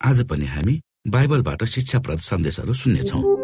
आज पनि हामी बाइबलबाट शिक्षाप्रद सन्देशहरू सुन्नेछौँ।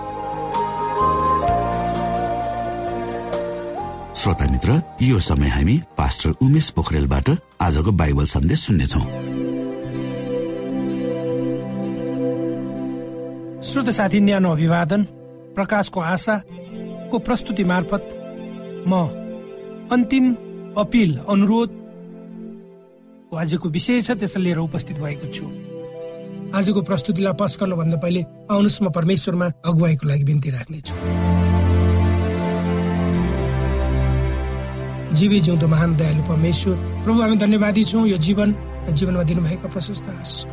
श्रोता मित्र यो समय हामी पास्टर उमेश पोखरेलबाट आजको बाइबल सन्देश सुन्नेछौ। श्रोत साथी न्यानो अभिवादन प्रकाशको आशाको प्रस्तुति मार्फत म अन्तिम अपिल अनुरोध आजको विषय छ त्यसलाई लिएर उपस्थित भएको छु। आजको प्रस्तुतिलाई गर्नुभन्दा पहिले आउनुहोस् म परमेश्वरमा अगुवाईको लागि बिन्ती राख्नेछु। जीवी जिउँदो महान दयालु परमेश्वर प्रभु हामी धन्यवादी छौँ यो जीवन र जीवनमा दिनुभएका प्रशस्त आशिष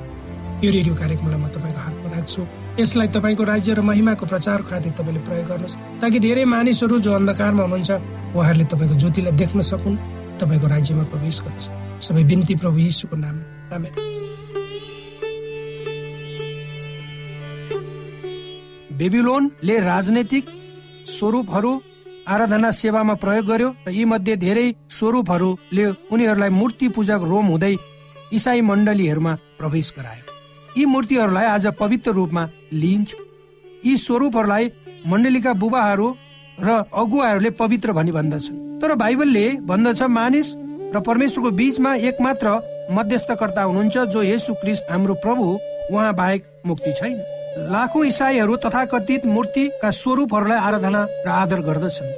यो रेडियो कार्यक्रमलाई म तपाईँको हातमा राख्छु। यसलाई तपाईँको राज्य र महिमाको प्रचार खातिर तपाईँले प्रयोग गर्नुहोस् ताकि धेरै मानिसहरू जो अन्धकारमा हुनुहुन्छ उहाँहरूले तपाईँको ज्योतिलाई देख्न सकुन् तपाईँको राज्यमा प्रवेश गर्नुहोस् सबै बिन्ती प्रभु यीशुको नाम बेबिलोनले राजनैतिक स्वरूपहरू आराधना सेवामा प्रयोग गर्यो र यी मध्ये धेरै स्वरूपहरूले उनीहरूलाई मूर्ति पूजक रोम हुँदै इसाई मण्डलीहरूमा प्रवेश गरायो। यी मूर्तिहरूलाई आज पवित्र रूपमा लिइन्छ। यी स्वरूपहरूलाई मण्डलीका बुबाहरू र अगुवाहरूले पवित्र भनी भन्दछन्। तर बाइबलले भन्दछ मानिस र परमेश्वरको बीचमा एकमात्र मध्यस्थकर्ता हुनुहुन्छ जो यसु क्रिस्ट हाम्रो प्रभु उहाँ बाहेक मुक्ति छैन। लाखौं इसाईहरू तथाकथित मूर्तिका स्वरूपहरूलाई आराधना र आदर गर्दछन्।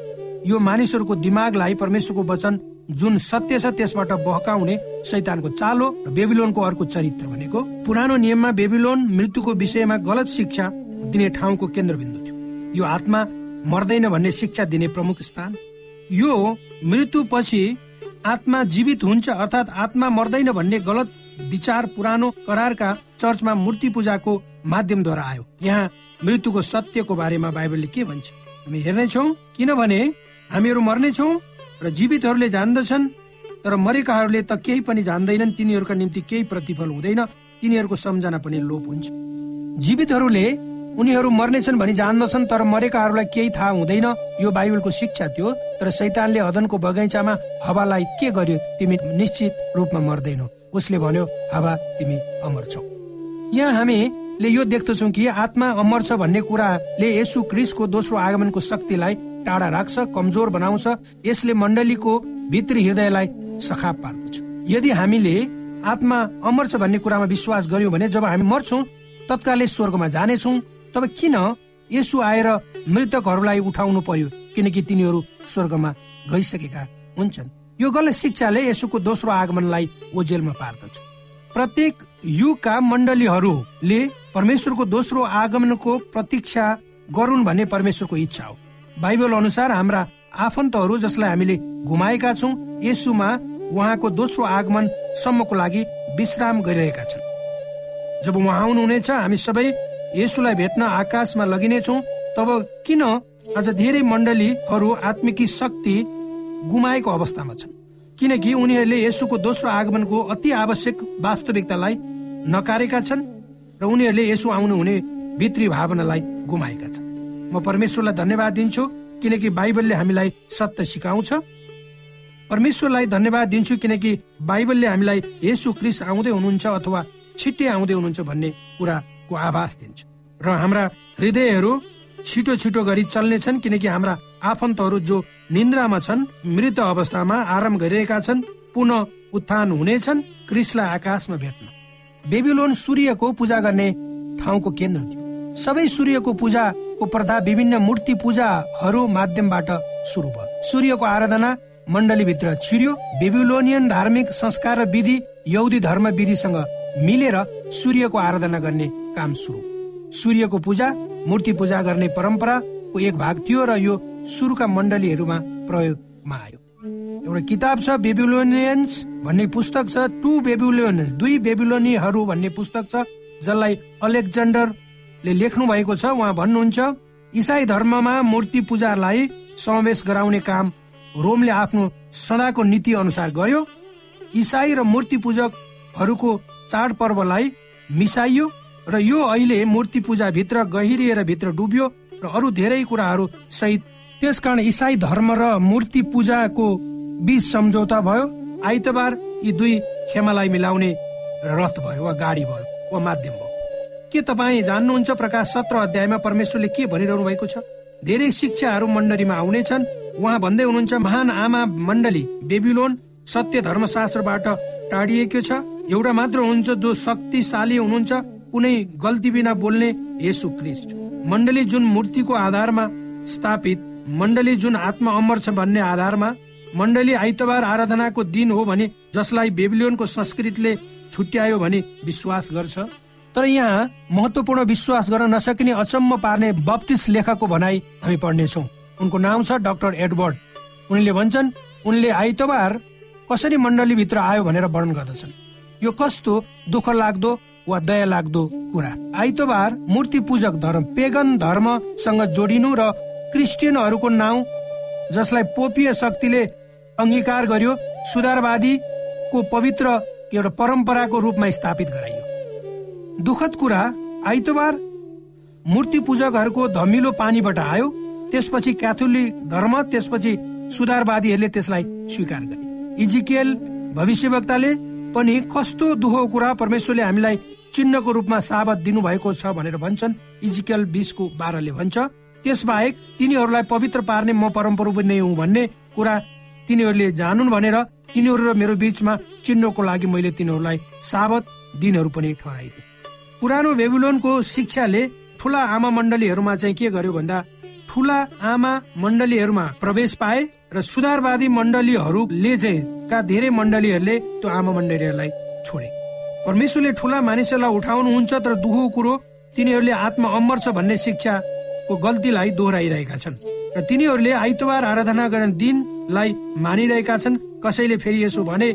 यो मानिसहरूको दिमागलाई परमेश्वरको वचन जुन सत्य छ त्यसबाट बहकाउने शैतानको चालो र बेबिलोनको अर्को चरित्र भनेको पुरानो नियममा बेबिलोन मृत्युको विषयमा गलत शिक्षा दिने ठाउँको केन्द्रबिन्दु थियो। यो आत्मा मर्दैन भन्ने शिक्षा दिने प्रमुख स्थान। यो मृत्यु पछि आत्मा जीवित हुन्छ अर्थात् आत्मा मर्दैन भन्ने गलत विचार पुरानो करारका चर्चमा मूर्ति पूजाको माध्यमद्वारा आयो। यहाँ मृत्युको सत्यको बारेमा बाइबलले के भन्छ? हामी हेर्नेछौ किनभने हामीहरू मर्नेछौ र जीवितहरूले जान्दछन् तर मरेकाहरूले त केही पनि जान्दैनन्। तिनीहरूका निम्ति केही प्रतिफल हुँदैन। तिनीहरूको सम्झना पनि लोप हुन्छ। जीवितहरूले उनीहरू मर्नेछन् भनी जान्दछन् तर मरेकाहरूलाई केही थाहा हुँदैन। यो बाइबलको शिक्षा थियो तर सैतानले हदनको बगैँचामा हावालाई के गर्यो तिमी निश्चित रूपमा मर्दैनौ। उसले भन्यो हावा तिमी अमर छौ। यहाँ हामीले यो देख्दछौ कि आत्मा अमर छ भन्ने कुराले यसु क्रिसको दोस्रो आगमनको शक्तिलाई टाढा राख्छ कमजोर बनाउँछ यसले मण्डलीको भित्री हृदयलाई सखाप पार्दछ। यदि हामीले आत्मा अमर छ भन्ने कुरामा विश्वास गर्यौँ भने जब हामी मर्छौँ तत्कालै स्वर्गमा जानेछौँ तब किन यसु आएर मृतकहरूलाई उठाउनु पर्यो? किनकि तिनीहरू स्वर्गमा गइसकेका हुन्छन्। यो गलत शिक्षाले यसुको दोस्रो आगमनलाई ओजेलमा पार्दछ। प्रत्येक युगका मण्डलीहरूले परमेश्वरको दोस्रो आगमनको प्रतीक्षा गरून् भन्ने परमेश्वरको इच्छा हो। बाइबल अनुसार हाम्रा आफन्तहरू जसलाई हामीले घुमाएका छौँ यसुमा उहाँको दोस्रो आगमन सम्मको लागि विश्राम गरिरहेका छन्। जब उहाँ आउनुहुनेछ हामी सबै यसुलाई भेट्न आकाशमा लगिनेछौँ तब किन आज धेरै मण्डलीहरू आत्मिकी शक्ति गुमाएको अवस्थामा छन्? किनकि उनीहरूले यसुको दोस्रो आगमनको अति आवश्यक वास्तविकतालाई नकारेका छन् र उनीहरूले यसो आउनु हुने भित्री भावनालाई गुमाएका छन्। म परमेश्वरलाई धन्यवाद दिन्छु किनकि बाइबलले हामीलाई सत्य सिकाउँछ। परमेश्वरलाई धन्यवाद दिन्छु किनकि बाइबलले हामीलाई यसु क्रिस आउँदै हुनुहुन्छ अथवा छिट्टै आउँदै हुनुहुन्छ भन्ने कुराको आभास दिन्छ। र हाम्रा हृदयहरू छिटो छिटो गरी चल्नेछन् किनकि हाम्रा आफन्तहरू जो निन्द्रामा छन् मृत अवस्थामा आराम गरिरहेका छन् पुनः उत्थान हुनेछन् क्रिसलाई आकाशमा भेट्न। बेबिलोन सूर्यको पूजा गर्ने ठाउँको केन्द्र थियो। सबै सूर्यको पूजाको प्रथा विभिन्न मूर्ति पूजाहरू माध्यमबाट सुरु भयो। सूर्यको आराधना भित्र छिर्यो। बेबिलोनियन धार्मिक संस्कार र विधि यौदी धर्म विधिसँग मिलेर सूर्यको आराधना गर्ने काम सुरु सूर्यको पूजा मूर्ति पूजा गर्ने परम्पराको एक भाग थियो र यो सुरुका मण्डलीहरूमा प्रयोगमा आयो। एउटा किताब छ बेबिलोनियन्स भन्ने पुस्तक छ टु बेबिलोनियन्स दुई बेबिलोनीहरू भन्ने पुस्तक छ जसलाई अलेक्जेन्डरले लेख्नु भएको छ। उहाँ भन्नुहुन्छ इसाई धर्ममा मूर्ति पूजालाई समावेश गराउने काम रोमले आफ्नो सदाको नीति अनुसार गर्यो। इसाई र मूर्ति पूजकहरूको चाडपर्वलाई मिसाइयो र यो अहिले मूर्ति पूजा भित्र गहिरिएर भित्र डुब्यो र अरू धेरै कुराहरू सहित त्यसकारण इसाई धर्म र मूर्ति पूजाको बीच सम्झौता भयो। आइतबार यी दुई खेमालाई मिलाउने रथ भयो वा गाडी भयो वा माध्यम भयो। के तपाईँ जान्नुहुन्छ प्रकाश सत्र अध्यायमा परमेश्वरले के भनिरहनु भएको छ? धेरै शिक्षाहरू मण्डलीमा आउनेछन्। उहाँ भन्दै हुनुहुन्छ महान आमा मण्डली बेबिलोन सत्य धर्मशास्त्रबाट टाढिएको छ। एउटा मात्र हुनुहुन्छ जो शक्तिशाली हुनुहुन्छ कुनै गल्ती बिना बोल्ने यसु क्रिस्ट। मण्डली जुन मूर्तिको आधारमा स्थापित मण्डली जुन आत्मा अमर छ भन्ने आधारमा मण्डली आइतबार आराधनाको दिन हो भने जसलाई बेबिलियनको संस्कृतिले छुट्यायो भने विश्वास गर्छ। तर यहाँ महत्वपूर्ण विश्वास गर्न नसकिने अचम्म पार्ने बप्तिस लेखकको भनाई हामी पढ्नेछौँ। उनको नाम छ डाक्टर एडवर्ड। उनले भन्छन् उनले आइतबार कसरी मण्डलीभित्र आयो भनेर वर्णन गर्दछन्। यो कस्तो दुःख लाग्दो वा दया लाग्दो कुरा? आइतबार मूर्ति पूजक धर्म पेगन धर्मसँग जोडिनु र क्रिस्चियनहरूको नाउँ जसलाई पोपीय शक्तिले अङ्गीकार गर्यो सुधारवादीको पवित्र एउटा परम्पराको रूपमा स्थापित गराइयो। दुखद कुरा आइतबार मूर्ति पूजकहरूको धमिलो पानीबाट आयो त्यसपछि क्याथोलिक धर्म त्यसपछि सुधारवादीहरूले त्यसलाई स्वीकार गरे। इजिकेल भविष्यवक्ताले पनि कस्तो दुखो कुरा परमेश्वरले हामीलाई चिन्हको रूपमा साबत दिनुभएको छ भनेर भन्छन्। इजिकेल बिसको बाह्रले भन्छ त्यसबाहेक तिनीहरूलाई पवित्र पार्ने म परमप्रभु नै हुँ भन्ने कुरा तिनीहरूले जानुन् भनेर तिनीहरू र मेरो बीचमा चिन्हको लागि मैले तिनीहरूलाई साबत दिनहरू पनि ठहराइदिए। पुरानो बेबुलोनको शिक्षाले ठुला आमा मण्डलीहरूमा चाहिँ के गर्यो भन्दा ठुला आमा मण्डलीहरूमा प्रवेश पाए र सुधारवादी मण्डलीहरूले चाहिँ का धेरै मण्डलीहरूले त्यो आमा मण्डलीहरूलाई छोडे। परमेश्वरले ठुला मानिसहरूलाई उठाउनुहुन्छ तर दुःखो कुरो तिनीहरूले आत्मा अमर छ भन्ने शिक्षा को गल्तीलाई दोहोऱ्याइरहेका छन्। र तिनीहरूले आइतबार आराधना गर्ने दिनलाई मानिरहेका छन्। कसैले फेरि यसो भने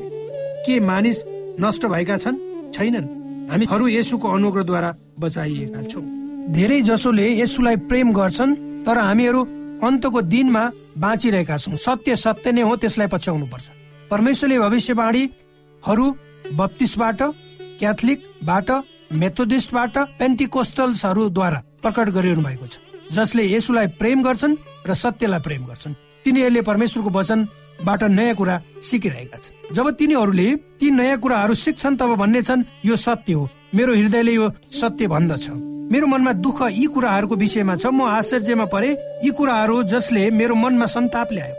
के मानिस नष्ट भएका छन्? छैनन्। हामीहरू यसुको अनुग्रहद्वारा बचाइएका छौँ। धेरै जसोले यसुलाई प्रेम गर्छन् तर हामीहरू अन्तको दिनमा बाँचिरहेका छौँ। सत्य सत्य नै हो त्यसलाई पछ्याउनु पर्छ परमेश्वरले भविष्यवाणीहरू बत्तिसबाट क्याथलिकबाट मेथोडिस्टबाट पेन्टिकोस्टल्सहरूद्वारा प्रकट गरिरहनु भएको छ। जसले यसुलाई प्रेम गर्छन् र सत्यलाई प्रेम गर्छन्। तिनीहरूले परमेश्वरको वचनबाट नयाँ कुरा सिकिरहेका छन्। जब तिनीहरूले ती नयाँ कुराहरू सिक्छन् तब भन्ने छन् यो सत्य हो। मेरो हृदयले यो सत्य भन्दछ। मेरो मनमा दुःख यी कुराहरूको विषयमा छ। म आश्चर्यमा परे यी कुराहरू जसले मेरो मनमा सन्ताप ल्यायो।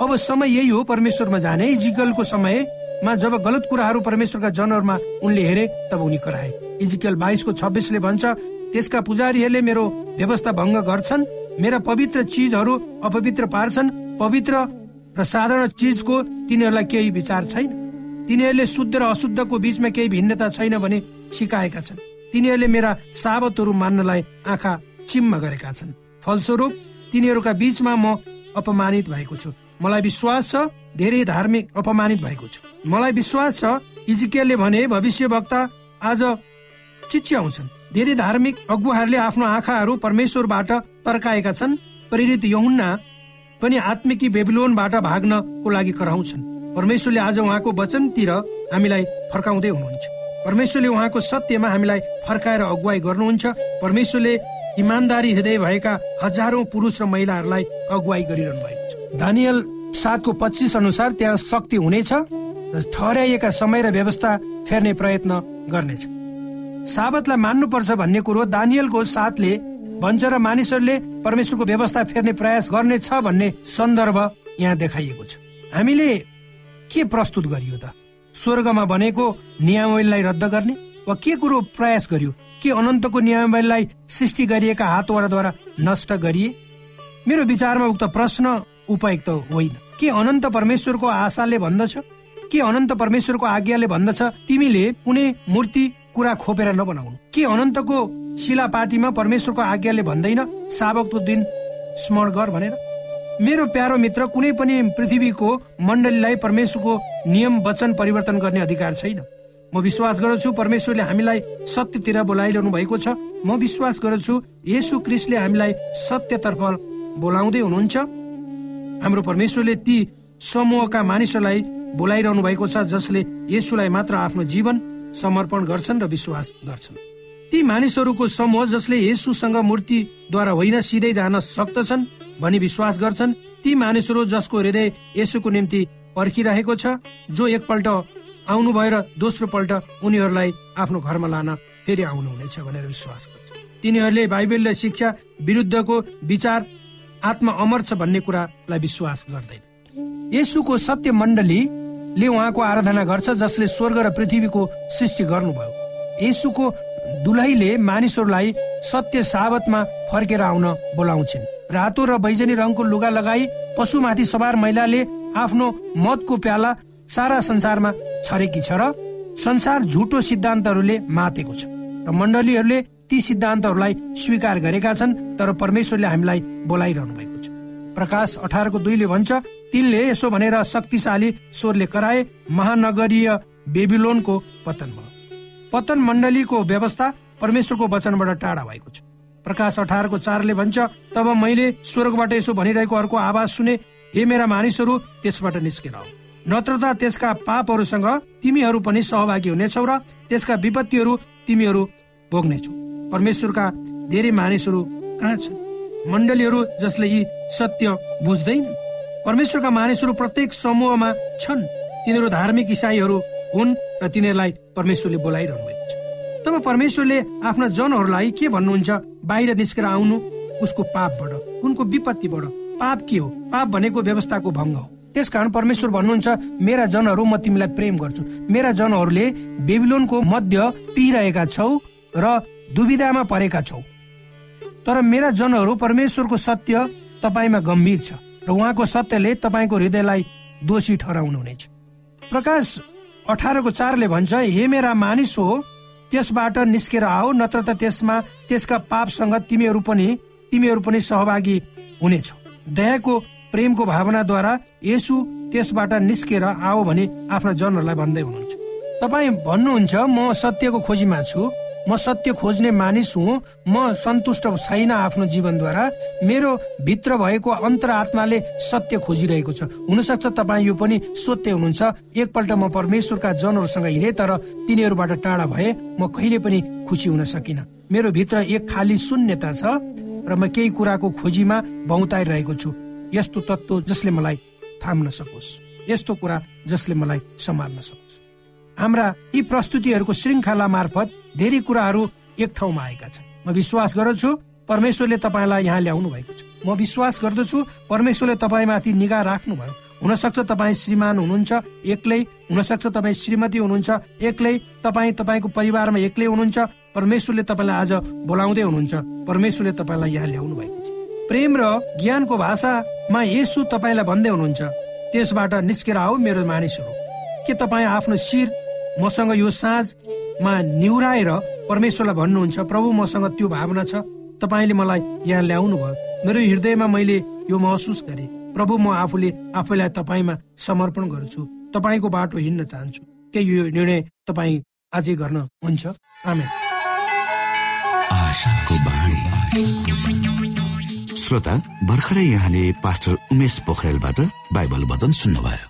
अब समय यही हो परमेश्वरमा जाने। इजिकलको समयमा जब गलत कुराहरू परमेश्वरका जनहरूमा उनले हेरे तब उनी कराए। इजिकल बाइसको छब्बिसले भन्छ त्यसका पुजारीहरूले मेरो व्यवस्था भङ्ग गर्छन् मेरा पवित्र चिजहरू अपवित्र पार्छन् पवित्र र साधारण चिजको तिनीहरूलाई केही विचार छैन। तिनीहरूले शुद्ध र अशुद्धको बीचमा केही भिन्नता छैन भने सिकाएका छन्। तिनीहरूले मेरा साबतहरू मान्नलाई आँखा चिम्म गरेका छन्। फलस्वरूप तिनीहरूका बीचमा म अपमानित भएको छु। मलाई विश्वास छ धेरै धार्मिक अपमानित भएको छु। मलाई विश्वास छ इजिकेलले भने भविष्य वक्ता आज चिच्याउँछन्। धेरै धार्मिक अगुवाहरूले आफ्नो आँखाहरू परमेश्वरबाट तर्काएका छन् प्रेरित यहुन्ना पनि आत्मिकी बेबिलोनबाट भाग्नको लागि कराउँछन्। परमेश्वरले आज उहाँको वचनतिर हामीलाई फर्काउँदै हुनुहुन्छ। परमेश्वरले उहाँको सत्यमा हामीलाई फर्काएर अगुवाई गर्नुहुन्छ। परमेश्वरले इमान्दारी हृदय भएका हजारौं पुरुष र महिलाहरूलाई अगुवाई गरिरहनु भएको छ। दानियल सातको पच्चिस अनुसार त्यहाँ शक्ति हुनेछ ठहराइएका समय र व्यवस्था फेर्ने प्रयत्न गर्नेछ। साबतलाई मान्नुपर्छ भन्ने कुरो दानियलको साथले भन्छ र मानिसहरूले परमेश्वरको व्यवस्था फेर्ने प्रयास छ भन्ने सन्दर्भ यहाँ देखाइएको छ। हामीले के प्रस्तुत गरियो त? स्वर्गमा बनेको नियमावलीलाई रद्द गर्ने वा के कुरो प्रयास गरियो? के अनन्तको नियमावलीलाई सृष्टि गरिएका हातवाराद्वारा नष्ट गरिए? मेरो विचारमा उक्त प्रश्न उपयुक्त होइन। के अनन्त परमेश्वरको आशाले भन्दछ? के अनन्त परमेश्वरको आज्ञाले भन्दछ? तिमीले कुनै मूर्ति कुरा खोपेर नबनाउनु। के अनन्तको शिला पार्टीमा परमेश्वरको आज्ञाले भन्दैन साबकको दिन स्मरण गर भनेर? मेरो प्यारो मित्र कुनै पनि पृथ्वीको मण्डलीलाई परमेश्वरको नियम वचन परिवर्तन गर्ने अधिकार छैन। म विश्वास गर्दछु परमेश्वरले हामीलाई सत्यतिर बोलाइरहनु भएको छ। म विश्वास गर्दछु यसु क्रिस्टले हामीलाई सत्यतर्फ बोलाउँदै हुनुहुन्छ। हाम्रो परमेश्वरले ती समूहका मानिसहरूलाई बोलाइरहनु भएको छ जसले यसुलाई मात्र आफ्नो जीवन समर्पण गर्छन् र विश्वास गर्छन्। ती मानिसहरूको समूह जसले यसुसँग मूर्तिद्वारा होइन सिधै जान सक्दछन् भनी विश्वास गर्छन्। ती मानिसहरू जसको हृदय यसुको निम्ति पर्खिरहेको छ जो एकपल्ट आउनु भएर दोस्रो पल्ट उनीहरूलाई आफ्नो घरमा लान फेरि आउनुहुनेछ भनेर विश्वास गर्छ। तिनीहरूले बाइबलले शिक्षा विरुद्धको विचार आत्मा अमर छ भन्ने कुरालाई विश्वास गर्दैन। यसुको सत्य मण्डलीले उहाँको आराधना गर्छ जसले स्वर्ग र पृथ्वीको सृष्टि गर्नुभयो। यसुको दुलहीले मानिसहरूलाई सत्य साबतमा फर्केर आउन बोलाउँछिन्। रातो र बैजनी रङको लुगा लगाई पशुमाथि सवार महिलाले आफ्नो मतको प्याला सारा संसारमा छरेकी छ र संसार झुटो सिद्धान्तहरूले मातेको छ। र मण्डलीहरूले ती सिद्धान्तहरूलाई स्वीकार गरेका छन् तर परमेश्वरले हामीलाई बोलाइरहनु भएको प्रकाश अठारको दुईले भन्छ तिनले यसो भनेर शक्तिशाली स्वरले कराए महानगरीय बेबिलोनको पतन भयो। पतन मण्डलीको व्यवस्था परमेश्वरको वचनबाट टाढा भएको छ। प्रकाश अठारको चारले भन्छ तब मैले स्वर्गबाट यसो भनिरहेको अर्को आवाज सुने हे मेरा मानिसहरू त्यसबाट निस्केर आऊ नत्र त त्यसका पापहरूसँग तिमीहरू पनि सहभागी हुनेछौ र त्यसका विपत्तिहरू तिमीहरू भोग्नेछौ। परमेश्वरका धेरै मानिसहरू कहाँ छन्? मण्डलीहरू जसले यी सत्य बुझ्दैन? परमेश्वरका मानिसहरू प्रत्येक समूहमा छन्। तिनीहरू धार्मिक इसाईहरू हुन् र तिनीहरूलाई परमेश्वरले बोलाइरहनु भएको छ। तब परमेश्वरले आफ्ना जनहरूलाई के भन्नुहुन्छ? बाहिर निस्केर आउनु उसको पापबाट उनको विपत्तिबाट पाप के हो? पाप भनेको व्यवस्थाको भङ्ग हो। त्यसकारण परमेश्वर भन्नुहुन्छ मेरा जनहरू म तिमीलाई प्रेम गर्छु। मेरा जनहरूले बेबिलोनको मध्य पिहिरहेका छौ र दुविधामा परेका छौ। तर मेरा जनहरू परमेश्वरको सत्य तपाईँमा गम्भीर छ र उहाँको सत्यले तपाईँको हृदयलाई दोषी ठहराउनु हुनेछ प्रकाश अठारको चारले भन्छ हे मेरा मानिस हो त्यसबाट निस्केर आऊ नत्र त त्यसमा त्यसका पापसँग तिमीहरू पनि तिमीहरू पनि सहभागी हुनेछौ। दयाको प्रेमको भावनाद्वारा यसु त्यसबाट निस्केर आओ भने आफ्ना जनहरूलाई भन्दै हुनुहुन्छ। तपाईँ भन्नुहुन्छ म सत्यको खोजीमा छु म सत्य खोज्ने मानिस हुँ। म सन्तुष्ट छैन आफ्नो जीवनद्वारा। मेरो भित्र भएको अन्तर आत्माले सत्य खोजिरहेको छ। हुनसक्छ तपाईँ यो पनि सोध्दै हुनुहुन्छ एकपल्ट म परमेश्वरका जनहरूसँग हिँडे तर तिनीहरूबाट टाढा भए म कहिले पनि खुसी हुन सकिन। मेरो भित्र एक खाली शून्यता छ र म केही कुराको खोजीमा बहुताइरहेको छु। यस्तो तत्व जसले मलाई थाम्न सकोस्। यस्तो कुरा जसले मलाई सम्हाल्न सकोस्। हाम्रा यी प्रस्तुतिहरूको श्रृङ्खला मार्फत धेरै कुराहरू एक ठाउँमा आएका छन्। म विश्वास गर्दछु परमेश्वरले तपाईँलाई यहाँ ल्याउनु भएको छ। म विश्वास गर्दछु परमेश्वरले तपाईँमाथि निगाह राख्नुभयो। हुनसक्छ तपाईँ श्रीमान हुनुहुन्छ एक्लै हुनसक्छ तपाईँ श्रीमती हुनुहुन्छ एक्लै तपाईँ तपाईँको परिवारमा एक्लै हुनुहुन्छ। परमेश्वरले तपाईँलाई आज बोलाउँदै हुनुहुन्छ। परमेश्वरले तपाईँलाई यहाँ ल्याउनु भएको छ। प्रेम र ज्ञानको भाषामा यसु तपाईँलाई भन्दै हुनुहुन्छ त्यसबाट निस्केर आऊ मेरो मानिसहरू। के तपाईँ आफ्नो शिर मसँग यो साँझमा निहुराएर परमेश्वरलाई भन्नुहुन्छ प्रभु मसँग त्यो भावना छ। तपाईँले मलाई यहाँ ल्याउनु भयो। मेरो हृदयमा मैले यो महसुस गरेँ। प्रभु म आफूले आफैलाई तपाईँमा समर्पण गर्छु। तपाईँको बाटो हिँड्न चाहन्छु। के यो निर्णय तपाईँ अझै गर्न हुन्छ? श्रोता भर्खरै यहाँले पास्टर उमेश पोखरेलबाट बाइबल वचन सुन्नुभयो।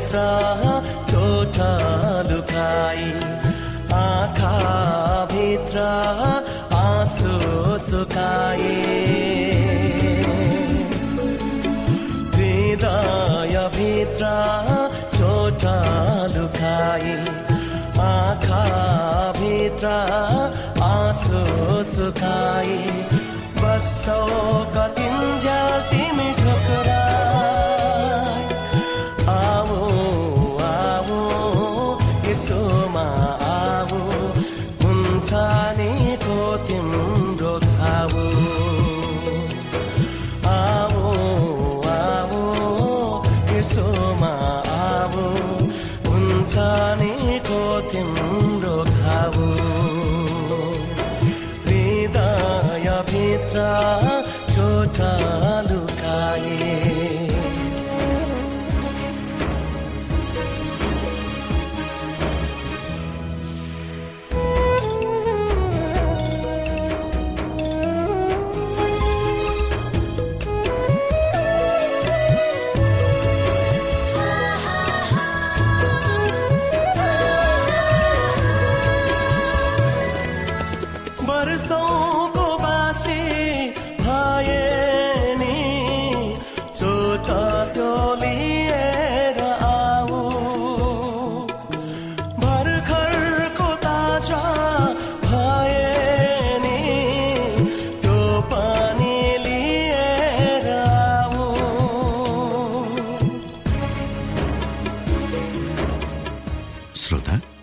भित्र चोटा लुकाई आँखा भित्र आँसु सुकाए। हृदय भित्र चोटा लुकाई आँखा भित्र आँसु सुकाई बसौ कतिन्जेल नेत्र छोटा लुकाए